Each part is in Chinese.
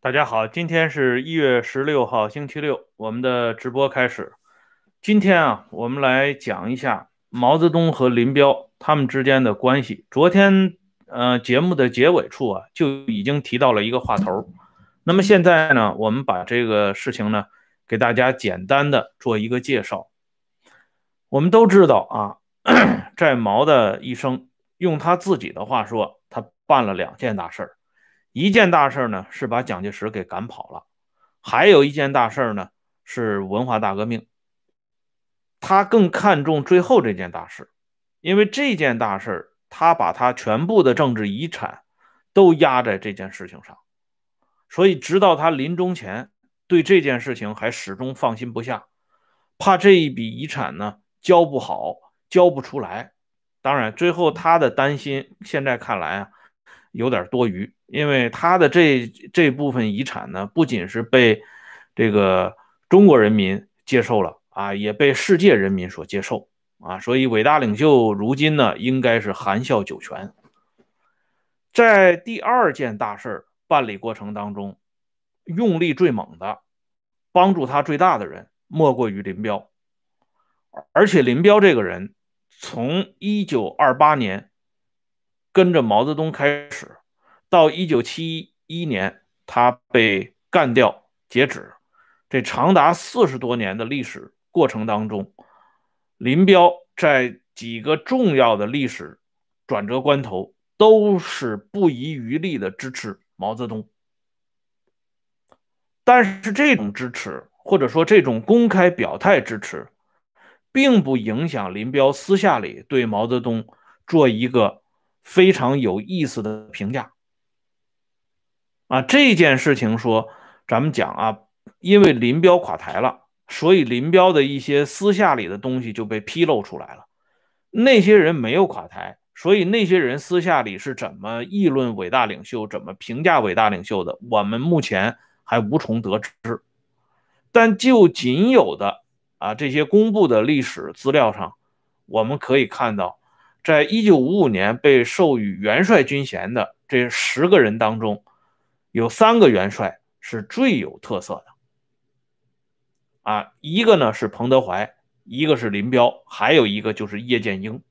大家好，今天是一月十六号，星期六，我们的直播开始。今天啊，我们来讲一下毛泽东和林彪他们之间的关系。昨天，呃，节目的结尾处啊，就已经提到了一个话头。那么现在呢，我们把这个事情呢，给大家简单的做一个介绍。我们都知道啊，在毛的一生，用他自己的话说，他办了两件大事儿。一件大事呢是把蒋介石给赶跑了，还有一件大事呢是文化大革命。他更看重最后这件大事，因为这件大事他把他全部的政治遗产都压在这件事情上，所以直到他临终前，对这件事情还始终放心不下，怕这一笔遗产呢交不好，交不出来。当然，最后他的担心现在看来啊。有点多余，因为他的这这部分遗产呢，不仅是被这个中国人民接受了啊，也被世界人民所接受啊，所以伟大领袖如今呢，应该是含笑九泉。在第二件大事办理过程当中，用力最猛的，帮助他最大的人，莫过于林彪，而且林彪这个人，从一九二八年。跟着毛泽东开始，到一九七一年他被干掉截止，这长达四十多年的历史过程当中，林彪在几个重要的历史转折关头都是不遗余力的支持毛泽东。但是这种支持，或者说这种公开表态支持，并不影响林彪私下里对毛泽东做一个。非常有意思的评价啊！这件事情说，咱们讲啊，因为林彪垮台了，所以林彪的一些私下里的东西就被披露出来了。那些人没有垮台，所以那些人私下里是怎么议论伟大领袖、怎么评价伟大领袖的，我们目前还无从得知。但就仅有的啊这些公布的历史资料上，我们可以看到。在一九五五年被授予元帅军衔的这十个人当中，有三个元帅是最有特色的。啊，一个呢是彭德怀，一个是林彪，还有一个就是叶剑英。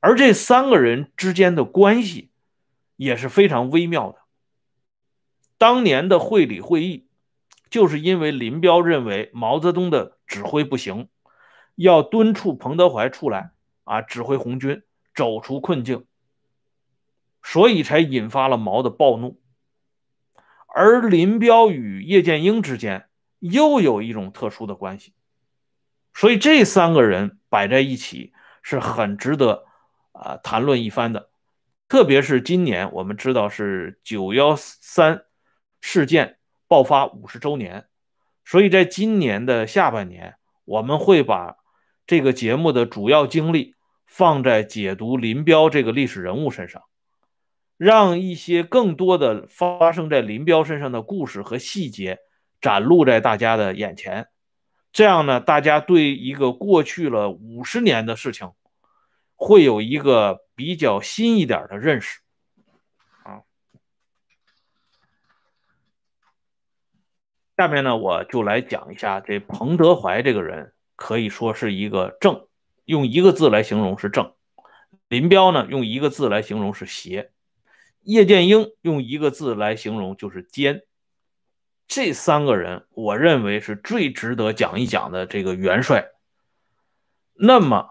而这三个人之间的关系也是非常微妙的。当年的会理会议，就是因为林彪认为毛泽东的指挥不行，要敦促彭德怀出来。啊，指挥红军走出困境，所以才引发了毛的暴怒。而林彪与叶剑英之间又有一种特殊的关系，所以这三个人摆在一起是很值得啊谈论一番的。特别是今年，我们知道是九幺三事件爆发五十周年，所以在今年的下半年，我们会把这个节目的主要精力。放在解读林彪这个历史人物身上，让一些更多的发生在林彪身上的故事和细节展露在大家的眼前。这样呢，大家对一个过去了五十年的事情，会有一个比较新一点的认识。下面呢，我就来讲一下这彭德怀这个人，可以说是一个正。用一个字来形容是正，林彪呢用一个字来形容是邪，叶剑英用一个字来形容就是奸。这三个人，我认为是最值得讲一讲的这个元帅。那么，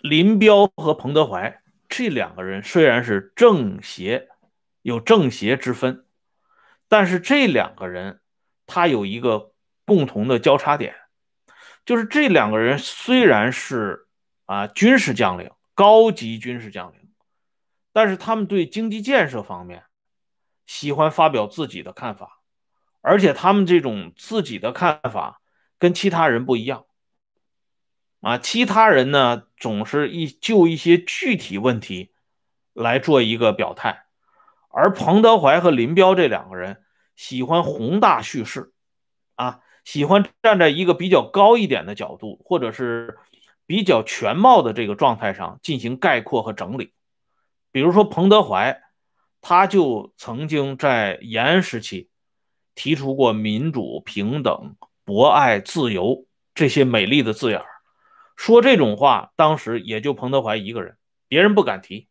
林彪和彭德怀这两个人虽然是正邪有正邪之分，但是这两个人他有一个共同的交叉点。就是这两个人虽然是啊军事将领，高级军事将领，但是他们对经济建设方面喜欢发表自己的看法，而且他们这种自己的看法跟其他人不一样啊。其他人呢总是一就一些具体问题来做一个表态，而彭德怀和林彪这两个人喜欢宏大叙事啊。喜欢站在一个比较高一点的角度，或者是比较全貌的这个状态上进行概括和整理。比如说彭德怀，他就曾经在延安时期提出过民主、平等、博爱、自由这些美丽的字眼说这种话，当时也就彭德怀一个人，别人不敢提。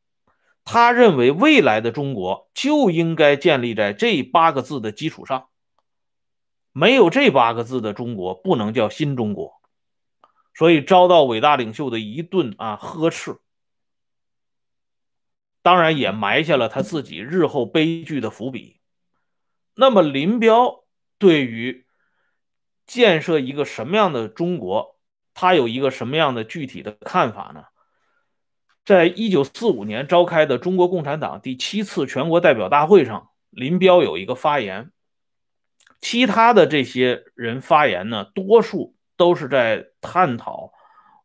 他认为未来的中国就应该建立在这八个字的基础上，没有这八个字的中国不能叫新中国。所以遭到伟大领袖的一顿啊呵斥，当然也埋下了他自己日后悲剧的伏笔。那么林彪对于建设一个什么样的中国，他有一个什么样的具体的看法呢？在一九四五年召开的中国共产党第七次全国代表大会上，林彪有一个发言。其他的这些人发言呢，多数都是在探讨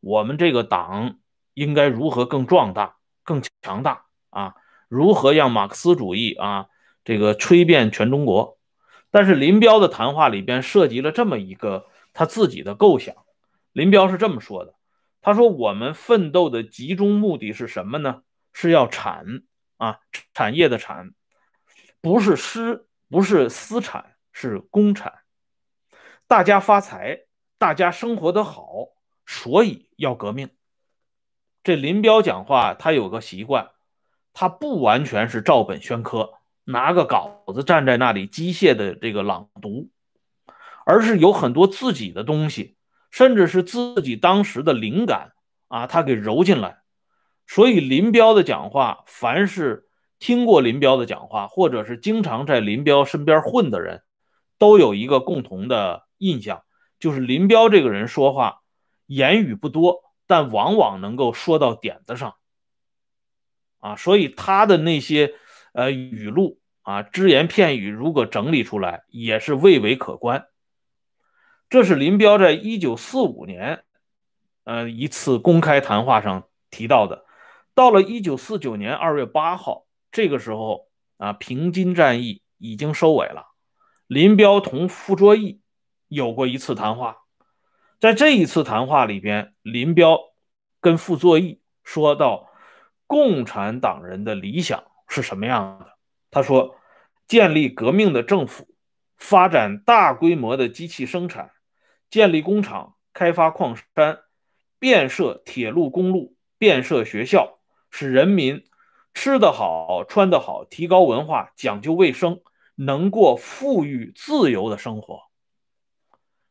我们这个党应该如何更壮大、更强大啊，如何让马克思主义啊这个吹遍全中国。但是林彪的谈话里边涉及了这么一个他自己的构想。林彪是这么说的。他说：“我们奋斗的集中目的是什么呢？是要产啊，产业的产，不是私，不是私产，是公产。大家发财，大家生活的好，所以要革命。”这林彪讲话，他有个习惯，他不完全是照本宣科，拿个稿子站在那里机械的这个朗读，而是有很多自己的东西。甚至是自己当时的灵感啊，他给揉进来。所以林彪的讲话，凡是听过林彪的讲话，或者是经常在林彪身边混的人，都有一个共同的印象，就是林彪这个人说话言语不多，但往往能够说到点子上。啊，所以他的那些呃语录啊，只言片语，如果整理出来，也是蔚为可观。这是林彪在一九四五年，呃一次公开谈话上提到的。到了一九四九年二月八号，这个时候啊，平津战役已经收尾了。林彪同傅作义有过一次谈话，在这一次谈话里边，林彪跟傅作义说到，共产党人的理想是什么样的？他说，建立革命的政府，发展大规模的机器生产。建立工厂，开发矿山，建设铁路、公路，建设学校，使人民吃得好、穿得好，提高文化，讲究卫生，能过富裕自由的生活。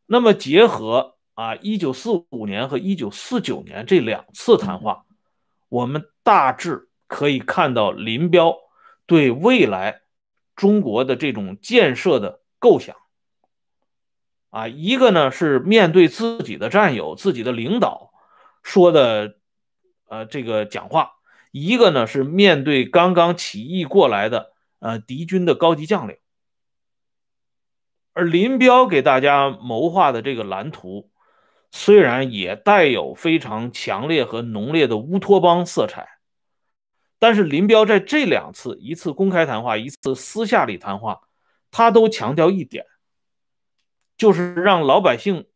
那么，结合啊，一九四五年和一九四九年这两次谈话，我们大致可以看到林彪对未来中国的这种建设的构想。啊，一个呢是面对自己的战友、自己的领导说的，呃，这个讲话；一个呢是面对刚刚起义过来的呃敌军的高级将领。而林彪给大家谋划的这个蓝图，虽然也带有非常强烈和浓烈的乌托邦色彩，但是林彪在这两次，一次公开谈话，一次私下里谈话，他都强调一点。就是让老百姓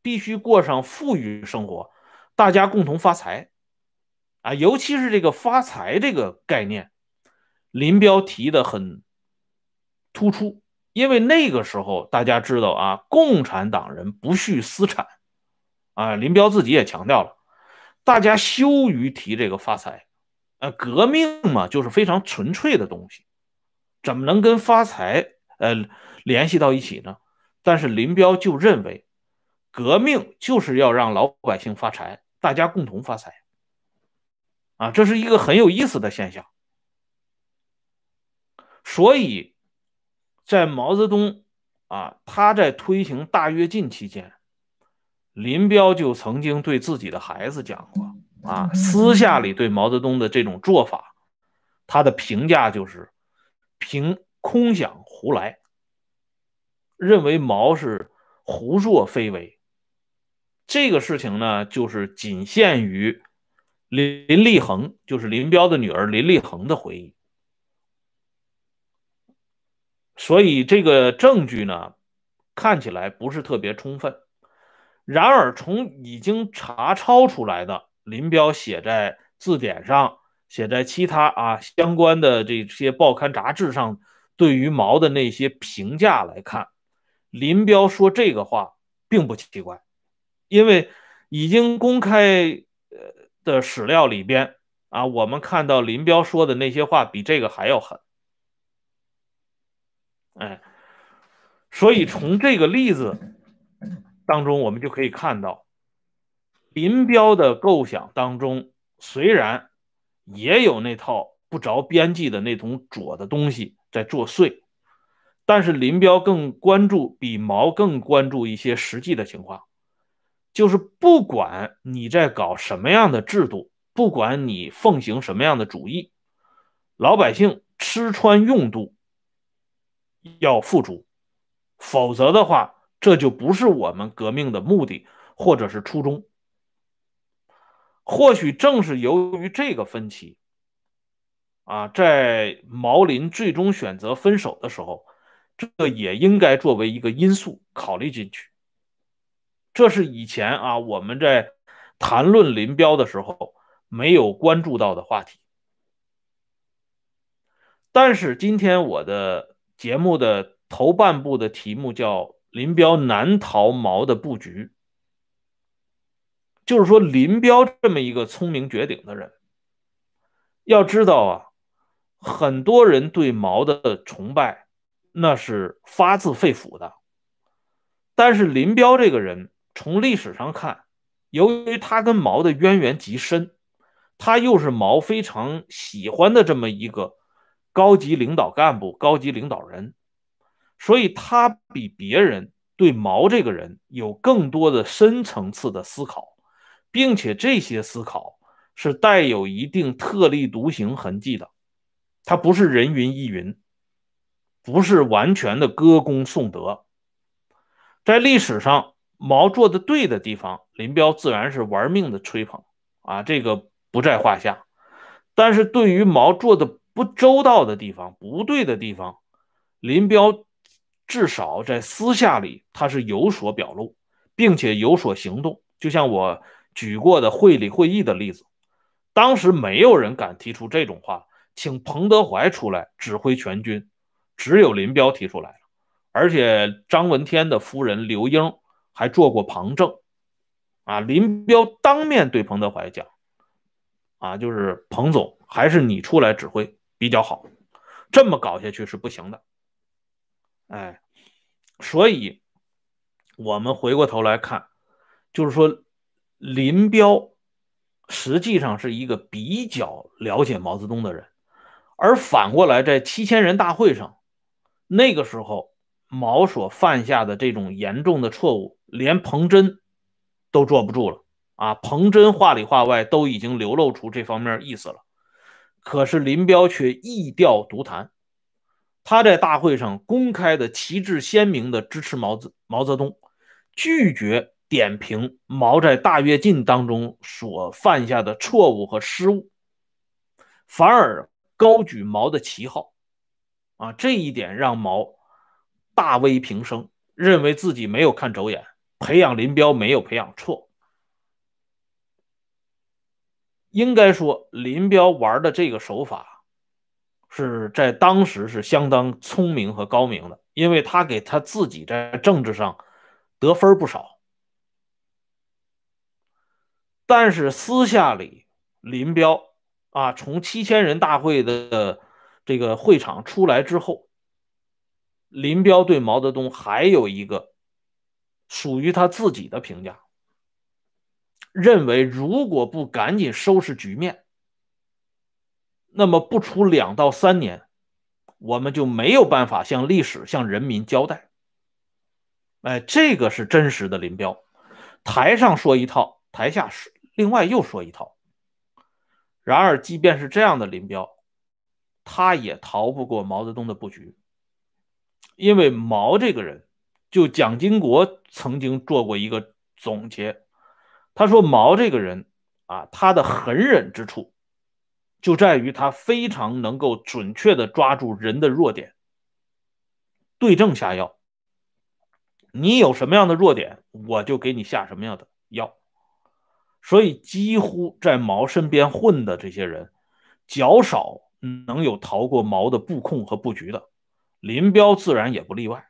必须过上富裕生活，大家共同发财啊！尤其是这个发财这个概念，林彪提的很突出，因为那个时候大家知道啊，共产党人不恤私产啊，林彪自己也强调了，大家羞于提这个发财啊，革命嘛，就是非常纯粹的东西，怎么能跟发财呃联系到一起呢？但是林彪就认为，革命就是要让老百姓发财，大家共同发财，啊，这是一个很有意思的现象。所以，在毛泽东啊，他在推行大跃进期间，林彪就曾经对自己的孩子讲过，啊，私下里对毛泽东的这种做法，他的评价就是凭空想胡来。认为毛是胡作非为，这个事情呢，就是仅限于林林立恒，就是林彪的女儿林立恒的回忆。所以这个证据呢，看起来不是特别充分。然而，从已经查抄出来的林彪写在字典上、写在其他啊相关的这些报刊杂志上对于毛的那些评价来看，林彪说这个话并不奇怪，因为已经公开呃的史料里边啊，我们看到林彪说的那些话比这个还要狠。哎，所以从这个例子。当中，我们就可以看到，林彪的构想当中，虽然也有那套不着边际的那种左的东西在作祟，但是林彪更关注，比毛更关注一些实际的情况，就是不管你在搞什么样的制度，不管你奉行什么样的主义，老百姓吃穿用度要富足，否则的话。这就不是我们革命的目的，或者是初衷。或许正是由于这个分歧，啊，在毛林最终选择分手的时候，这也应该作为一个因素考虑进去。这是以前啊我们在谈论林彪的时候没有关注到的话题。但是今天我的节目的头半部的题目叫。林彪难逃毛的布局，就是说，林彪这么一个聪明绝顶的人，要知道啊，很多人对毛的崇拜那是发自肺腑的，但是林彪这个人，从历史上看，由于他跟毛的渊源极深，他又是毛非常喜欢的这么一个高级领导干部、高级领导人。所以他比别人对毛这个人有更多的深层次的思考，并且这些思考是带有一定特立独行痕迹的，他不是人云亦云，不是完全的歌功颂德。在历史上，毛做的对的地方，林彪自然是玩命的吹捧啊，这个不在话下。但是对于毛做的不周到的地方、不对的地方，林彪。至少在私下里，他是有所表露，并且有所行动。就像我举过的会理会议的例子，当时没有人敢提出这种话，请彭德怀出来指挥全军，只有林彪提出来了。而且张闻天的夫人刘英还做过旁证。啊，林彪当面对彭德怀讲：“啊，就是彭总，还是你出来指挥比较好，这么搞下去是不行的。”哎，所以，我们回过头来看，就是说，林彪实际上是一个比较了解毛泽东的人，而反过来，在七千人大会上，那个时候，毛所犯下的这种严重的错误，连彭真都坐不住了啊！彭真话里话外都已经流露出这方面意思了，可是林彪却意调独谈。他在大会上公开的旗帜鲜明的支持毛泽毛泽东，拒绝点评毛在大跃进当中所犯下的错误和失误，反而高举毛的旗号，啊，这一点让毛大为平生，认为自己没有看走眼，培养林彪没有培养错。应该说，林彪玩的这个手法。是在当时是相当聪明和高明的，因为他给他自己在政治上得分不少。但是私下里，林彪啊，从七千人大会的这个会场出来之后，林彪对毛泽东还有一个属于他自己的评价，认为如果不赶紧收拾局面。那么不出两到三年，我们就没有办法向历史、向人民交代。哎，这个是真实的林彪，台上说一套，台下是另外又说一套。然而，即便是这样的林彪，他也逃不过毛泽东的布局。因为毛这个人，就蒋经国曾经做过一个总结，他说毛这个人啊，他的狠忍之处。就在于他非常能够准确的抓住人的弱点，对症下药。你有什么样的弱点，我就给你下什么样的药。所以，几乎在毛身边混的这些人，较少能有逃过毛的布控和布局的。林彪自然也不例外。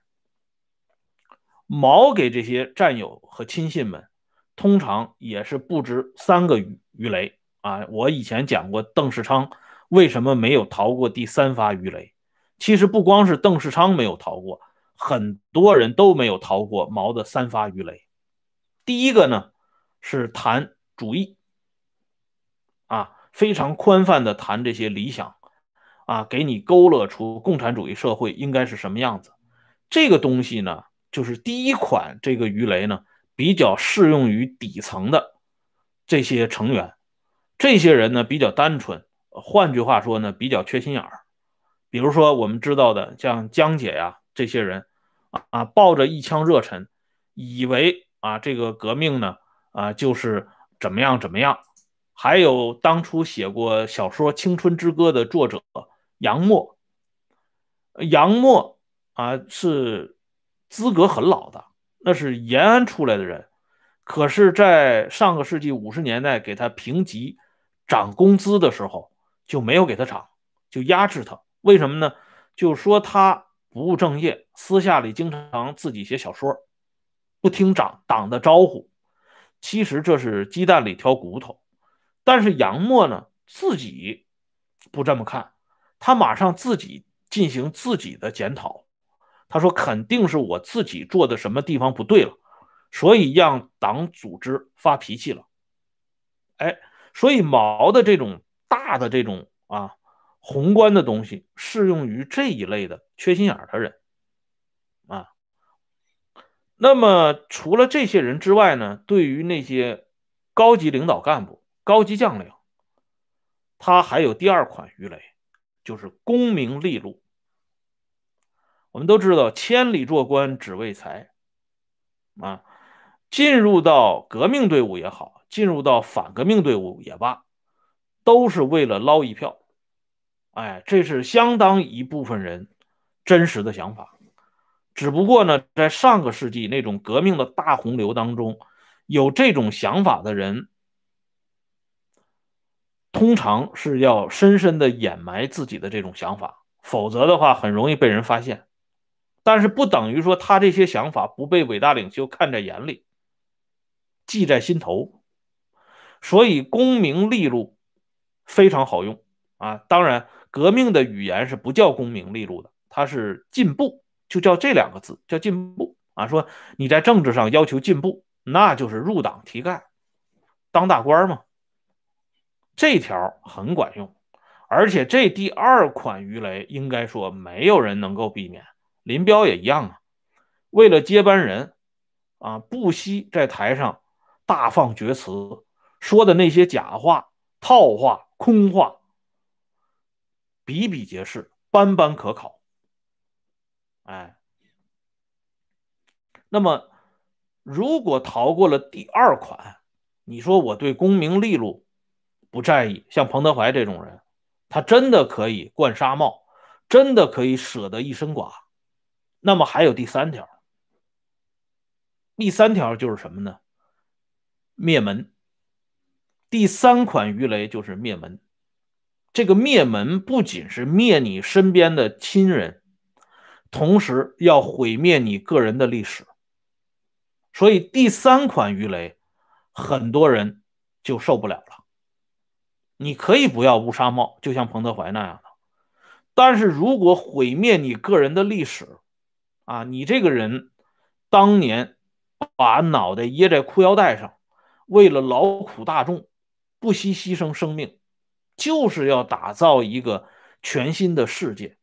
毛给这些战友和亲信们，通常也是布置三个鱼鱼雷啊。我以前讲过，邓世昌为什么没有逃过第三发鱼雷？其实不光是邓世昌没有逃过，很多人都没有逃过毛的三发鱼雷。第一个呢，是谈主义，啊，非常宽泛的谈这些理想，啊，给你勾勒出共产主义社会应该是什么样子。这个东西呢，就是第一款这个鱼雷呢，比较适用于底层的这些成员。这些人呢比较单纯，换句话说呢，比较缺心眼儿。比如说，我们知道的像江姐呀这些人，啊啊，抱着一腔热忱，以为啊这个革命呢啊就是怎么样怎么样。还有当初写过小说《青春之歌》的作者杨沫，杨沫啊是资格很老的，那是延安出来的人，可是，在上个世纪五十年代给他评级涨工资的时候就没有给他涨，就压制他。为什么呢？就说他不务正业，私下里经常自己写小说，不听长党的招呼。其实这是鸡蛋里挑骨头。但是杨沫呢，自己不这么看，他马上自己进行自己的检讨。他说：“肯定是我自己做的什么地方不对了，所以让党组织发脾气了。”哎，所以毛的这种大的这种啊。宏观的东西适用于这一类的缺心眼的人啊。那么除了这些人之外呢？对于那些高级领导干部、高级将领，他还有第二款鱼雷，就是功名利禄。我们都知道，千里做官只为财啊。进入到革命队伍也好，进入到反革命队伍也罢，都是为了捞一票。哎，这是相当一部分人真实的想法，只不过呢，在上个世纪那种革命的大洪流当中，有这种想法的人，通常是要深深的掩埋自己的这种想法，否则的话很容易被人发现。但是不等于说他这些想法不被伟大领袖看在眼里，记在心头。所以功名利禄非常好用啊，当然。革命的语言是不叫功名利禄的，它是进步，就叫这两个字，叫进步啊。说你在政治上要求进步，那就是入党提干，当大官嘛。这条很管用，而且这第二款鱼雷应该说没有人能够避免，林彪也一样啊。为了接班人啊，不惜在台上大放厥词，说的那些假话、套话、空话。比比皆是，斑斑可考。哎，那么如果逃过了第二款，你说我对功名利禄不在意，像彭德怀这种人，他真的可以冠纱帽，真的可以舍得一身剐。那么还有第三条，第三条就是什么呢？灭门。第三款鱼雷就是灭门。这个灭门不仅是灭你身边的亲人，同时要毁灭你个人的历史。所以第三款鱼雷，很多人就受不了了。你可以不要乌纱帽，就像彭德怀那样的，但是如果毁灭你个人的历史，啊，你这个人当年把脑袋掖在裤腰带上，为了劳苦大众，不惜牺牲生命。就是要打造一个全新的世界，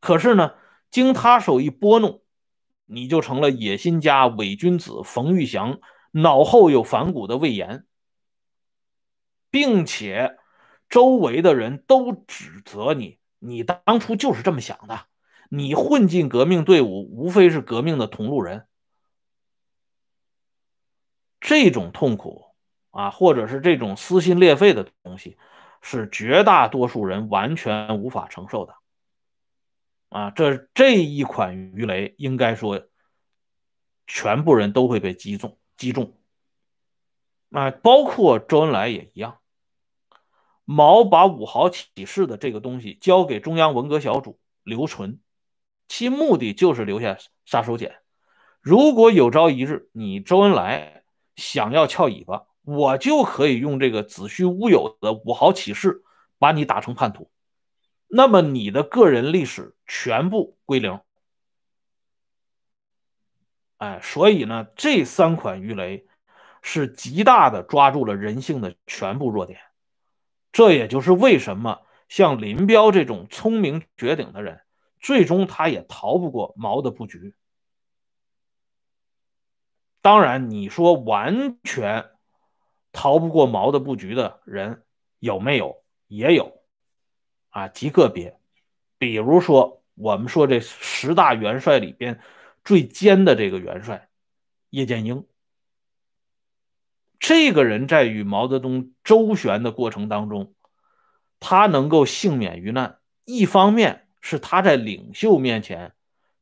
可是呢，经他手一拨弄，你就成了野心家、伪君子冯玉祥，脑后有反骨的魏延，并且周围的人都指责你，你当初就是这么想的，你混进革命队伍，无非是革命的同路人，这种痛苦啊，或者是这种撕心裂肺的东西。是绝大多数人完全无法承受的，啊，这这一款鱼雷应该说全部人都会被击中，击中。啊，包括周恩来也一样。毛把五豪起事的这个东西交给中央文革小组留存，其目的就是留下杀手锏。如果有朝一日你周恩来想要翘尾巴，我就可以用这个子虚乌有的五豪起事把你打成叛徒，那么你的个人历史全部归零。哎，所以呢，这三款鱼雷是极大的抓住了人性的全部弱点。这也就是为什么像林彪这种聪明绝顶的人，最终他也逃不过毛的布局。当然，你说完全逃不过毛的布局的人有没有？也有，啊，极个别。比如说，我们说这十大元帅里边最奸的这个元帅叶剑英。这个人在与毛泽东周旋的过程当中，他能够幸免于难，一方面是他在领袖面前，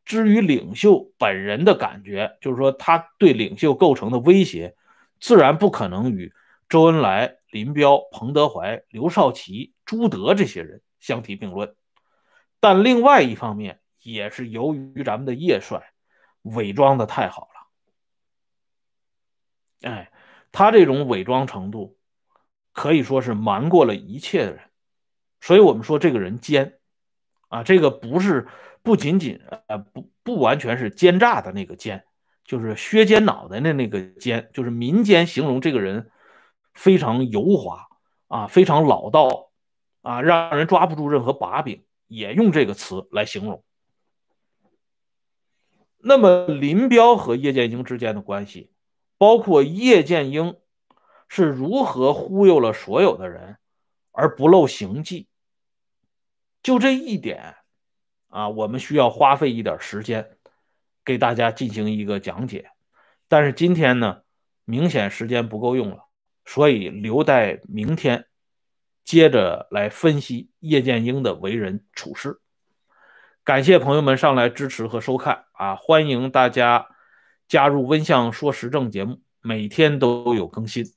至于领袖本人的感觉，就是说他对领袖构成的威胁，自然不可能与周恩来、林彪、彭德怀、刘少奇、朱德这些人相提并论。但另外一方面，也是由于咱们的叶帅伪装的太好了，哎。他这种伪装程度，可以说是瞒过了一切的人，所以我们说这个人奸，啊，这个不是不仅仅呃不不完全是奸诈的那个奸，就是削尖脑袋的那个奸，就是民间形容这个人非常油滑啊，非常老道啊，让人抓不住任何把柄，也用这个词来形容。那么林彪和叶剑英之间的关系。包括叶剑英是如何忽悠了所有的人而不露行迹，就这一点啊，我们需要花费一点时间给大家进行一个讲解。但是今天呢，明显时间不够用了，所以留待明天接着来分析叶剑英的为人处事。感谢朋友们上来支持和收看啊，欢迎大家。加入温相说时政节目，每天都有更新。